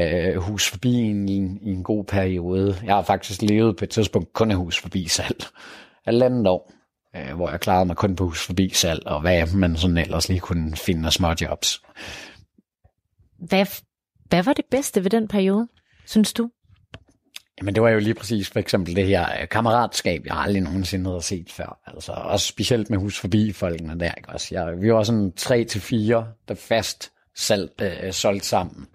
hus forbi i en, i en god periode. Jeg har faktisk levet på et tidspunkt kun af hus forbi salg. Halvandet år, øh, hvor jeg klarede mig kun på hus forbi salg, og hvad man sådan ellers lige kunne finde af små jobs. Hvad, hvad var det bedste ved den periode, synes du? Jamen det var jo lige præcis for eksempel det her øh, kammeratskab, jeg aldrig nogensinde havde set før. Altså også specielt med hus forbi folkene der, ikke også? Jeg, vi var sådan tre til fire, der fast salg, øh, solgte sammen.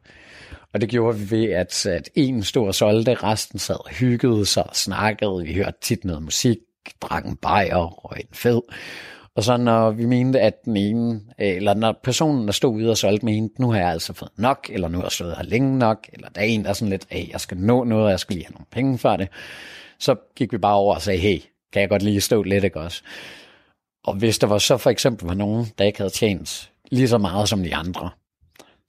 Og det gjorde vi ved, at, at en og solgte, resten sad og hyggede sig og snakkede. Vi hørte tit noget musik, drak en bajer og en fed. Og så når vi mente, at den ene, øh, eller når personen, der stod ude og solgte, mente, nu har jeg altså fået nok, eller nu har jeg stået her længe nok, eller der er en, der er sådan lidt, hey, jeg skal nå noget, og jeg skal lige have nogle penge for det. Så gik vi bare over og sagde, hey, kan jeg godt lige stå lidt, ikke også? Og hvis der var så for eksempel var nogen, der ikke havde tjent lige så meget som de andre,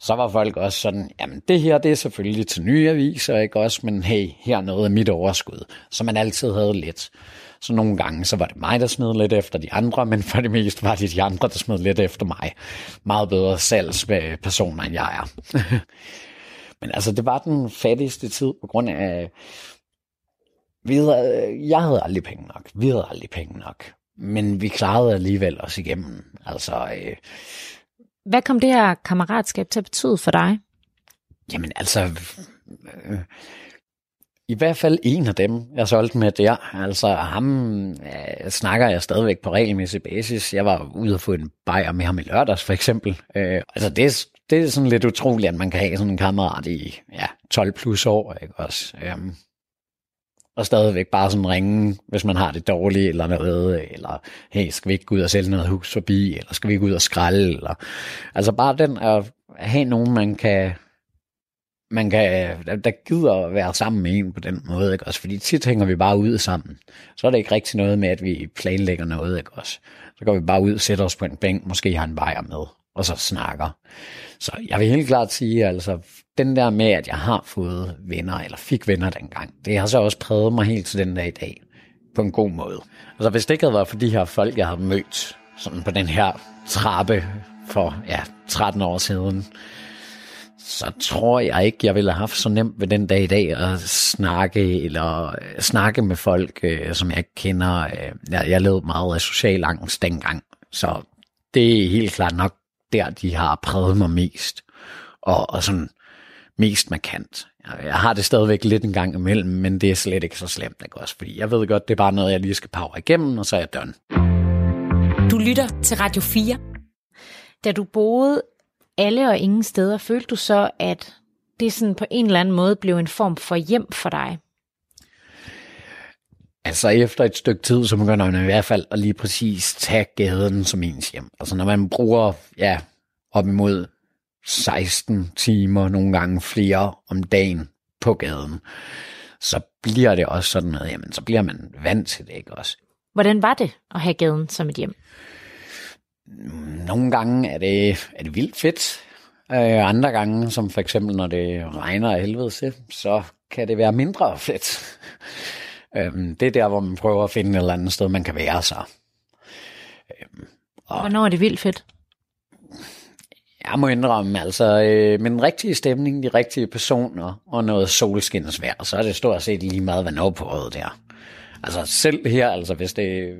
så var folk også sådan, jamen det her, det er selvfølgelig til nye aviser, ikke også, men hey, her er noget af mit overskud, så man altid havde lidt. Så nogle gange, så var det mig, der smed lidt efter de andre, men for det meste var det de andre, der smed lidt efter mig. Meget bedre salgspersoner, end jeg er. men altså, det var den fattigste tid, på grund af, vi havde, jeg havde aldrig penge nok. Vi havde aldrig penge nok. men vi klarede alligevel os igennem. Altså, øh, Hvad kom det her kammeratskab til at betyde for dig? jamen altså, øh, i hvert fald en af dem, jeg solgte med der, altså ham øh, snakker jeg stadigvæk på regelmæssig basis. Jeg var ude og få en bajer med ham i lørdags for eksempel. Øh, altså det, det er sådan lidt utroligt, at man kan have sådan en kammerat i ja, 12 plus år, ikke også? Øhm, og stadigvæk bare sådan ringe, hvis man har det dårligt eller noget, eller hey, skal vi ikke gå ud og sælge noget hus forbi, eller skal vi ikke ud og skralde, eller altså bare den at have nogen, man kan man kan, der, der gider at være sammen med en på den måde, ikke også? Fordi tit hænger vi bare ud sammen. Så er det ikke rigtig noget med, at vi planlægger noget, ikke også? Så går vi bare ud, sætter os på en bænk, måske har en vejer med, og så snakker. Så jeg vil helt klart sige, altså, den der med, at jeg har fået venner, eller fik venner dengang, det har så også præget mig helt til den dag i dag, på en god måde. Altså, hvis det ikke havde været for de her folk, jeg har mødt, sådan på den her trappe for, ja, 13 år siden, så tror jeg ikke, jeg ville have haft så nemt ved den dag i dag at snakke, eller øh, snakke med folk, øh, som jeg ikke kender. Øh, jeg, jeg levede meget af social angst dengang, så det er helt klart nok der, de har præget mig mest, og, og sådan mest markant. Jeg har det stadigvæk lidt en gang imellem, men det er slet ikke så slemt, ikke også? Fordi jeg ved godt, det er bare noget, jeg lige skal power igennem, og så er jeg done. Du lytter til Radio 4. Da du boede alle og ingen steder, følte du så, at det sådan på en eller anden måde blev en form for hjem for dig? Altså efter et stykke tid, så begynder man i hvert fald at lige præcis tage gaden som ens hjem. Altså når man bruger, ja, op imod 16 timer, nogle gange flere om dagen på gaden, så bliver det også sådan noget, jamen så bliver man vant til det, ikke også? Hvordan var det at have gaden som et hjem? Nogle gange er det, er det vildt fedt. Øh, andre gange, som for eksempel når det regner af helvede til, så kan det være mindre fedt. Øhm, det er der, hvor man prøver at finde et eller andet sted, man kan være sig. Hvornår er det vildt fedt? Jeg må indrømme, altså øh, med den rigtige stemning, de rigtige personer og noget solskinsvejr, så er det stort set lige meget, hvad noget på året der. Altså selv her, altså hvis det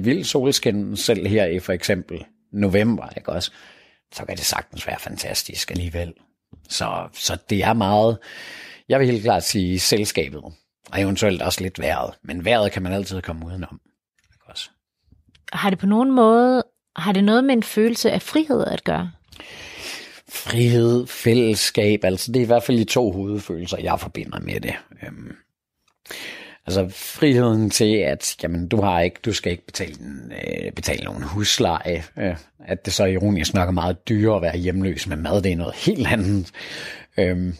vild solskin, selv her i for eksempel november, ikke også, så kan det sagtens være fantastisk alligevel. Så, så det er meget, jeg vil helt klart sige selskabet, og eventuelt også lidt vejret, men vejret kan man altid komme udenom. Ikke også? Har det på nogen måde, har det noget med en følelse af frihed at gøre? frihed, fællesskab, altså det er i hvert fald de to hovedfølelser, jeg forbinder med det. Øhm, altså friheden til, at jamen, du har ikke, du skal ikke betale, øh, betale nogen husleje, øh, at det så ironisk nok er meget dyrere at være hjemløs med mad, det er noget helt andet. Øhm,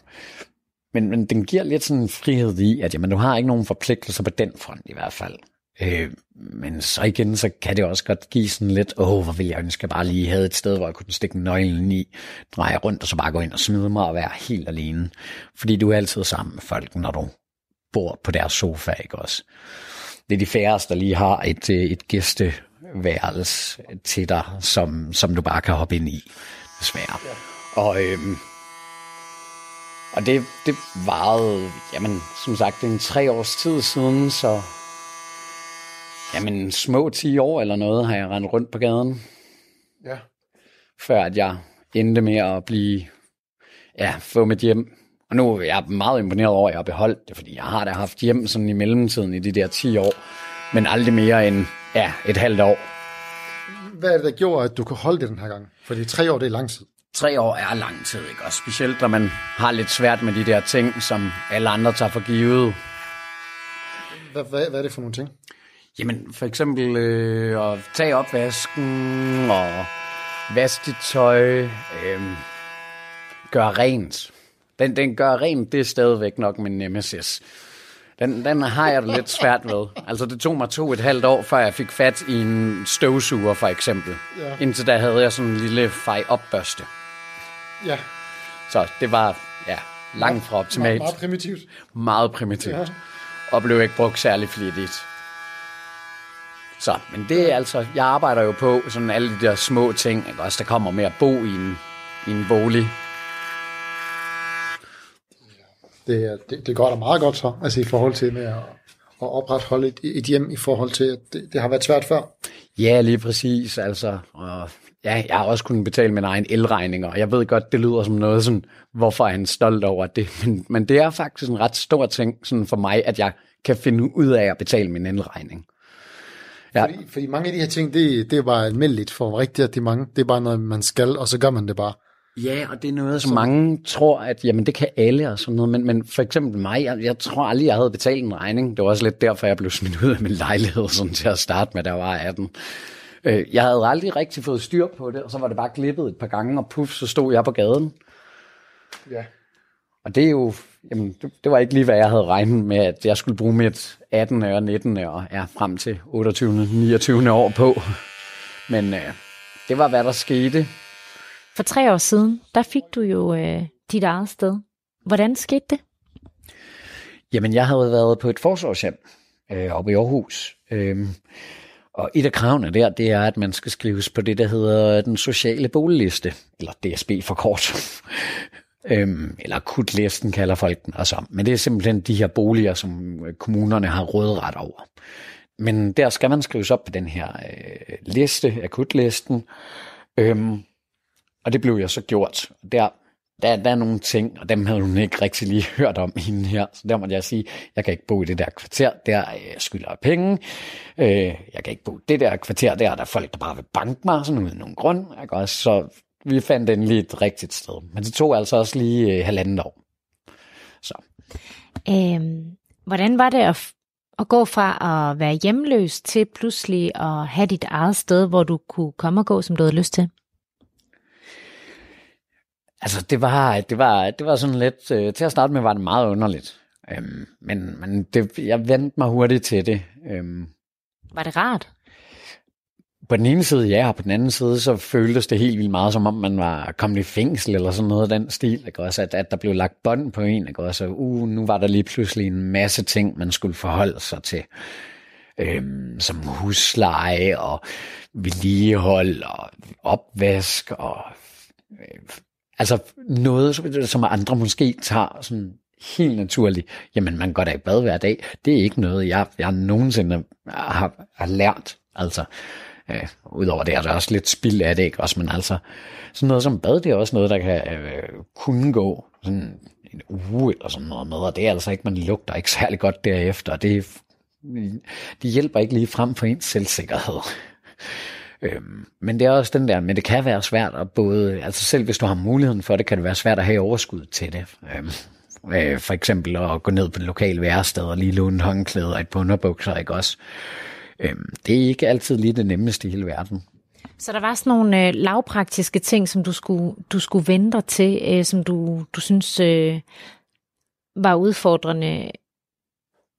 men, men den giver lidt sådan en frihed i, at jamen, du har ikke nogen forpligtelser på den front i hvert fald. Øh, men så igen, så kan det også godt give sådan lidt, åh, hvor vil jeg ønske, jeg bare lige havde et sted, hvor jeg kunne stikke nøglen i, dreje rundt, og så bare gå ind og smide mig og være helt alene. Fordi du er altid sammen med folk, når du bor på deres sofa, ikke også? Det er de færreste, der lige har et, øh, et gæsteværelse til dig, som, som du bare kan hoppe ind i, desværre. Og, øhm, og det, det varede, jamen, som sagt, en tre års tid siden, så Jamen, små 10 år eller noget har jeg rendt rundt på gaden, Ja. før at jeg endte med at blive, ja, få mit hjem. Og nu er jeg meget imponeret over, at jeg har beholdt det, fordi jeg har da haft hjem sådan i mellemtiden i de der 10 år, men aldrig mere end, ja, et halvt år. Hvad er det, der gjorde, at du kunne holde det den her gang? Fordi tre år, det er lang tid. Tre år er lang tid, ikke? Og specielt, når man har lidt svært med de der ting, som alle andre tager for givet. Hvad, hvad, hvad er det for nogle ting? Jamen, for eksempel øh, at tage opvasken og vaske dit tøj, øh, gøre rent. Den, den gør rent, det er stadigvæk nok min nemesis. Den, den har jeg det lidt svært ved. Altså, det tog mig to et halvt år, før jeg fik fat i en støvsuger, for eksempel. Ja. Indtil da havde jeg sådan en lille fej opbørste. Ja, Så det var, ja, langt fra optimalt. meget primitivt. meget primitivt. Ja. Og blev ikke brugt særlig flittigt. Så, men det er altså, jeg arbejder jo på sådan alle de der små ting, ikke? også der kommer med at bo i en, i en bolig. Det, det, det går da meget godt så, altså i forhold til med at, at opretholde et, et hjem i forhold til, at det, det har været svært før. Ja, lige præcis. Altså, og ja, jeg har også kunnet betale min egen elregning, og jeg ved godt, det lyder som noget sådan, hvorfor er han stolt over det? Men, men det er faktisk en ret stor ting sådan for mig, at jeg kan finde ud af at betale min elregning. Ja. Fordi, fordi mange af de her ting, det, det er bare almindeligt for rigtig de mange. Det er bare noget, man skal, og så gør man det bare. Ja, og det er noget, som mange tror, at jamen, det kan alle og sådan noget. Men, men for eksempel mig, jeg, jeg tror aldrig, jeg havde betalt en regning. Det var også lidt derfor, jeg blev smidt ud af min lejlighed sådan til at starte med, da jeg var 18. Øh, jeg havde aldrig rigtig fået styr på det, og så var det bare klippet et par gange, og puff, så stod jeg på gaden. Ja. Og det er jo, jamen, det, det var ikke lige, hvad jeg havde regnet med, at jeg skulle bruge mit 18. og 19. og ja, frem til 28. 29. år på. Men øh, det var, hvad der skete. For tre år siden, der fik du jo øh, dit eget sted. Hvordan skete det? Jamen, jeg havde været på et forsorgshjem øh, oppe i Aarhus. Øh, og et af kravene der, det er, at man skal skrives på det, der hedder den sociale boligliste, eller DSB for kort. øhm, eller akutlisten kalder folk den altså. Men det er simpelthen de her boliger, som øh, kommunerne har rådret over. Men der skal man skrives op på den her øh, liste, akutlisten. Øhm, og det blev jeg så gjort. Der, der, der er nogle ting, og dem havde hun ikke rigtig lige hørt om hende her. Så der måtte jeg sige, jeg kan ikke bo i det der kvarter, der øh, skylder jeg penge. Øh, jeg kan ikke bo i det der kvarter, der er der folk, der bare vil banke mig, sådan uden nogen grund. Ikke? Og så vi fandt endelig et rigtigt sted. Men det tog altså også lige øh, halvandet år. Så. Øhm, hvordan var det at, at gå fra at være hjemløs til pludselig at have dit eget sted, hvor du kunne komme og gå, som du havde lyst til? Altså, det var, det var, det var sådan lidt, øh, til at starte med var det meget underligt. Øhm, men men det, jeg vendte mig hurtigt til det. Øhm, var det rart? På den ene side ja, og på den anden side, så føltes det helt vildt meget, som om man var kommet i fængsel eller sådan noget af den stil. Ikke? Også at, at der blev lagt bånd på en. Ikke? Også, uh, nu var der lige pludselig en masse ting, man skulle forholde sig til. Øhm, som husleje og vedligehold og opvask og øh, Altså noget, som andre måske tager sådan helt naturligt. Jamen, man går da i bad hver dag. Det er ikke noget, jeg, jeg nogensinde har, har lært. Altså, øh, udover det er der også lidt spild af det, ikke også? Men altså, sådan noget som bad, det er også noget, der kan øh, kunne gå sådan en uge eller sådan noget med, og det er altså ikke, man lugter ikke særlig godt derefter, det, det hjælper ikke lige frem for ens selvsikkerhed. Øhm, men det er også den der, men det kan være svært at både, altså selv hvis du har muligheden for det, kan det være svært at have overskud til det. Øhm, øh, for eksempel at gå ned på det lokale værested og lige låne håndklæder og et par underbukser, ikke også? Øhm, det er ikke altid lige det nemmeste i hele verden. Så der var sådan nogle øh, lavpraktiske ting, som du skulle, du skulle vente dig til, øh, som du, du synes øh, var udfordrende.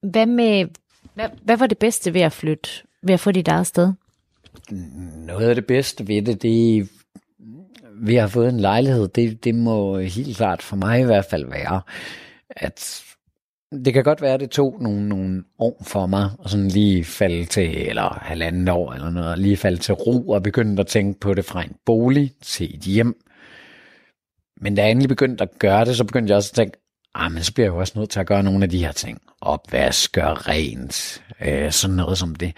Hvad med, hvad, hvad var det bedste ved at flytte, ved at få dit eget sted? Noget af det bedste ved det, det vi har fået en lejlighed, det, det må helt klart for mig i hvert fald være, at det kan godt være, at det tog nogle, nogle år for mig, og sådan lige falde til, eller halvandet år eller noget, lige falde til ro og begynde at tænke på det fra en bolig til et hjem. Men da jeg endelig begyndte at gøre det, så begyndte jeg også at tænke, ah, men så bliver jeg jo også nødt til at gøre nogle af de her ting. Opvask, gøre rent, øh, sådan noget som det.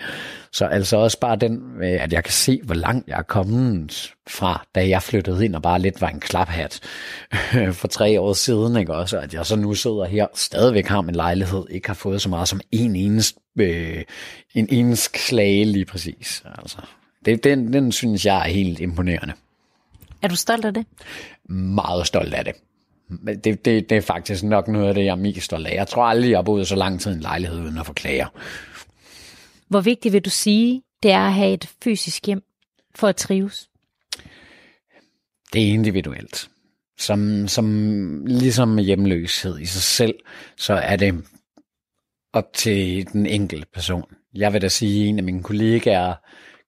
Så altså også bare den, øh, at jeg kan se, hvor langt jeg er kommet fra, da jeg flyttede ind og bare lidt var en klaphat for tre år siden, ikke også? At jeg så nu sidder her, stadigvæk har min lejlighed, ikke har fået så meget som en eneste, øh, en eneste klage lige præcis. Altså, det, den, den synes jeg er helt imponerende. Er du stolt af det? Meget stolt af det. Det, det, det er faktisk nok noget af det, jeg mest stolt af. Jeg tror aldrig, jeg har boet så lang tid i en lejlighed uden at få klager. Hvor vigtigt vil du sige, det er at have et fysisk hjem for at trives? Det er individuelt. Som, som ligesom hjemløshed i sig selv, så er det op til den enkelte person. Jeg vil da sige, at en af mine kollegaer,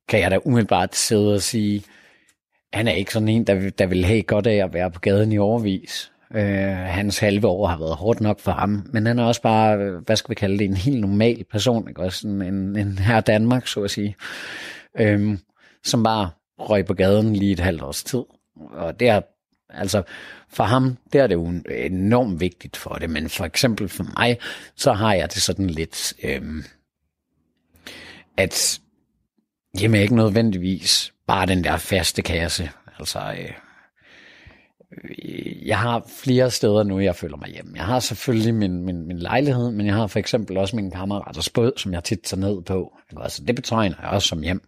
kan jeg da umiddelbart sidde og sige, han er ikke sådan en, der, der vil have godt af at være på gaden i overvis. Øh, hans halve år har været hårdt nok for ham, men han er også bare, øh, hvad skal vi kalde det, en helt normal person, ikke? Også en, en, en her Danmark, så at sige, øh, som bare røg på gaden lige et halvt års tid. Og det har altså for ham, der er det jo enormt vigtigt for det, men for eksempel for mig, så har jeg det sådan lidt, øhm, at jeg er ikke nødvendigvis bare den der faste kasse. Altså, øh, Øh, jeg har flere steder nu, jeg føler mig hjemme. Jeg har selvfølgelig min, min, min lejlighed, men jeg har for eksempel også min kammeraters båd, som jeg tit tager ned på. Altså, det betegner jeg også som hjem.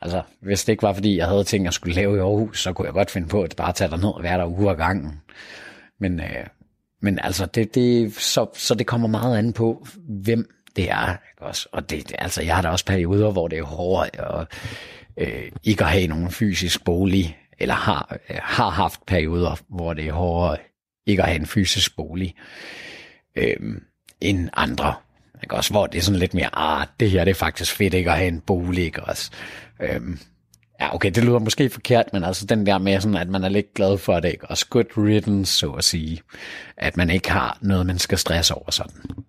Altså, hvis det ikke var, fordi jeg havde ting, jeg skulle lave i Aarhus, så kunne jeg godt finde på at bare tage ned og være der uge ad gangen. Men, øh, men altså, det, det, så, så det kommer meget an på, hvem det er. Ikke også? Og det, altså, jeg har da også perioder, hvor det er hårdere og øh, ikke at have nogen fysisk bolig, eller har, øh, har haft perioder, hvor det er hårdere ikke at have en fysisk bolig, øh, end andre. Ikke også? Hvor det er sådan lidt mere, ah, det her det er faktisk fedt ikke at have en bolig, ikke også? Øhm, ja, okay, det lyder måske forkert, men altså den der med, sådan, at man er lidt glad for det, ikke? Også good riddance, så at sige. At man ikke har noget, man skal stresse over sådan.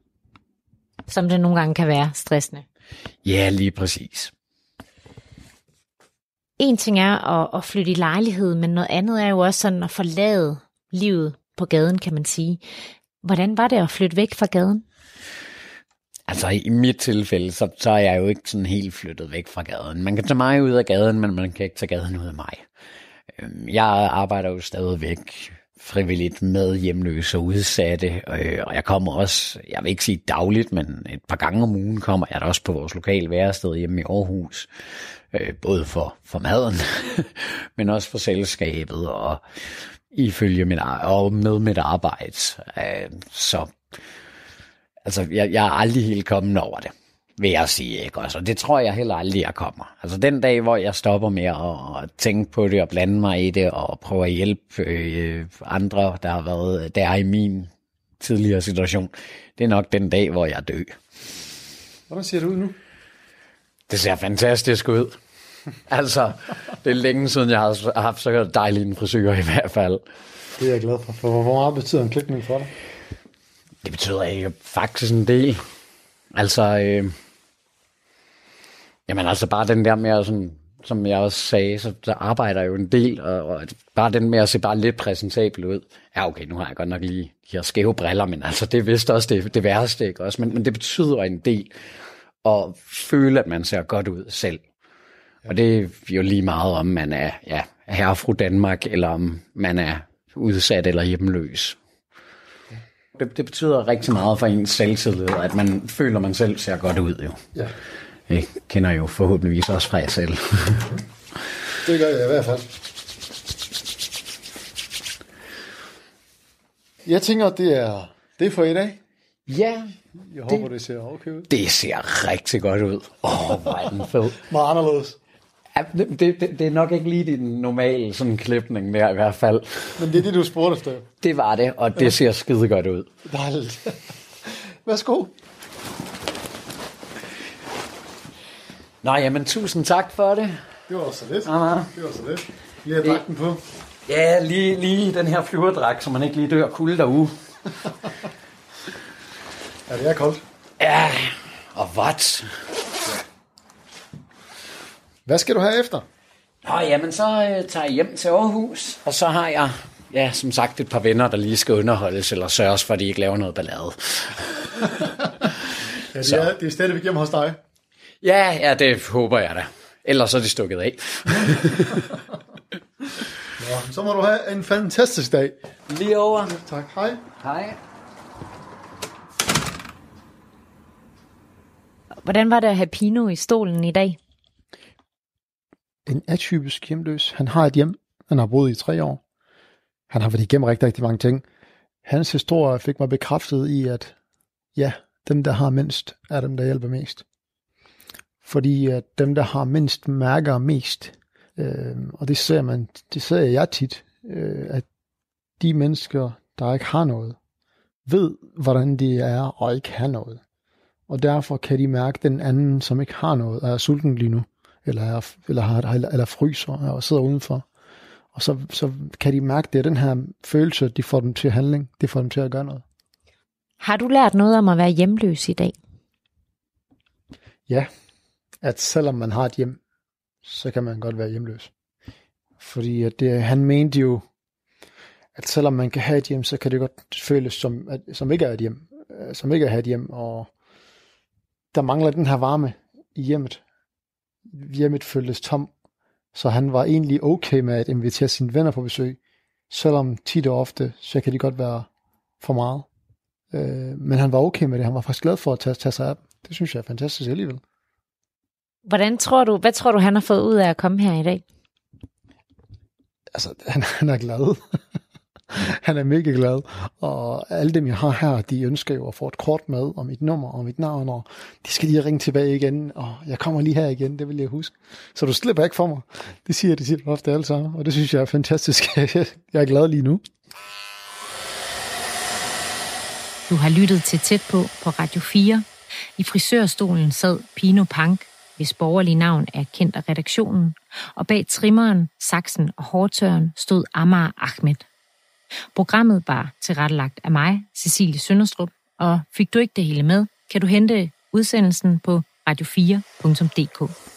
Som det nogle gange kan være stressende. Ja, lige præcis. En ting er at, at flytte i lejlighed, men noget andet er jo også sådan at forlade livet på gaden, kan man sige. Hvordan var det at flytte væk fra gaden? Altså i mit tilfælde, så, så er jeg jo ikke sådan helt flyttet væk fra gaden. Man kan tage mig ud af gaden, men man kan ikke tage gaden ud af mig. Øhm, jeg arbejder jo stadigvæk frivilligt med hjemløse og udsatte, øh, og jeg kommer også, jeg vil ikke sige dagligt, men et par gange om ugen kommer jeg da også på vores lokale værested hjemme i Aarhus, øh, både for, for maden, men også for selskabet og ifølge mit, og med mit arbejde. Øh, så Altså, jeg, jeg er aldrig helt kommet over det, vil jeg sige. Ikke? Altså, det tror jeg heller aldrig, jeg kommer. Altså, den dag, hvor jeg stopper med at, at tænke på det og blande mig i det og prøve at hjælpe øh, andre, der har været der i min tidligere situation, det er nok den dag, hvor jeg dør. Hvordan ser det ud nu? Det ser fantastisk ud. altså, det er længe siden, jeg har haft så dejlig en frisør i hvert fald. Det er jeg glad for. For hvor meget betyder en klipning for dig? Det betyder ikke faktisk en del. Altså, øh, jamen altså bare den der med, sådan, som jeg også sagde, så der arbejder jo en del, og, og bare den med at se bare lidt præsentabel ud. Ja, okay, nu har jeg godt nok lige de her skæve briller, men altså det er vist også det, det værste, ikke også? Men, men det betyder en del at føle, at man ser godt ud selv. Og det er jo lige meget, om man er ja, herre fru Danmark, eller om man er udsat eller hjemløs det, det betyder rigtig meget for ens selvtillid, at man føler, at man selv ser godt ud. Jo. Ja. Jeg kender jo forhåbentligvis også fra jer selv. det gør jeg i hvert fald. Jeg tænker, det er det for i dag. Ja. Jeg håber, det, det ser okay ud. Det ser rigtig godt ud. Åh, oh, hvor er den fed. Meget anderledes. Ja, det, det, det er nok ikke lige din normale sådan klipning der i hvert fald. Men det er det, du spurgte efter. Det var det, og det ser skide godt ud. Dejligt. Værsgo. Nå, jamen tusind tak for det. Det var så lidt. Ja, Det var så lidt. Lige have dragten på. Ja, lige, lige den her flyverdragt, så man ikke lige dør kulde derude. ja, det er koldt. Ja, og vådt. Hvad skal du have efter? Nå, jamen så øh, tager jeg hjem til Aarhus, og så har jeg, ja, som sagt, et par venner, der lige skal underholdes, eller sørges for, at de ikke laver noget ballade. ja, det er, det er stadigvæk hjemme hos dig. Ja, ja, det håber jeg da. Ellers så er de stukket af. Nå, så må du have en fantastisk dag. Lige over. Tak. Hej. Hej. Hvordan var det at have Pino i stolen i dag? en atypisk hjemløs. Han har et hjem, han har boet i tre år. Han har været igennem rigtig, rigtig mange ting. Hans historie fik mig bekræftet i, at ja, dem, der har mindst, er dem, der hjælper mest. Fordi at dem, der har mindst, mærker mest. Øh, og det ser man, det ser jeg tit, øh, at de mennesker, der ikke har noget, ved, hvordan det er at ikke have noget. Og derfor kan de mærke den anden, som ikke har noget, og er sulten lige nu eller, er, eller, har, eller, eller fryser og sidder udenfor. Og så, så kan de mærke, det er den her følelse, de får dem til handling, det får dem til at gøre noget. Har du lært noget om at være hjemløs i dag? Ja, at selvom man har et hjem, så kan man godt være hjemløs. Fordi at det, han mente jo, at selvom man kan have et hjem, så kan det godt føles som, at, som ikke er et hjem, øh, som ikke er et hjem, og der mangler den her varme i hjemmet. Hjemmet føltes tom, så han var egentlig okay med at invitere sine venner på besøg, selvom tit og ofte, så kan det godt være for meget. Øh, men han var okay med det, han var faktisk glad for at tage, tage sig af dem. Det synes jeg er fantastisk alligevel. Hvordan tror du, hvad tror du, han har fået ud af at komme her i dag? Altså, han, han er glad. han er mega glad. Og alle dem, jeg har her, de ønsker jo at få et kort med, og mit nummer, og mit navn, og de skal lige ringe tilbage igen, og jeg kommer lige her igen, det vil jeg huske. Så du slipper ikke for mig. Det siger de siger ofte alle sammen, og det synes jeg er fantastisk. jeg er glad lige nu. Du har lyttet til Tæt på på Radio 4. I frisørstolen sad Pino Pank, hvis borgerlige navn er kendt af redaktionen, og bag trimmeren, saksen og hårtøren stod Amar Ahmed. Programmet var tilrettelagt af mig, Cecilie Sønderstrup, og fik du ikke det hele med, kan du hente udsendelsen på radio4.dk.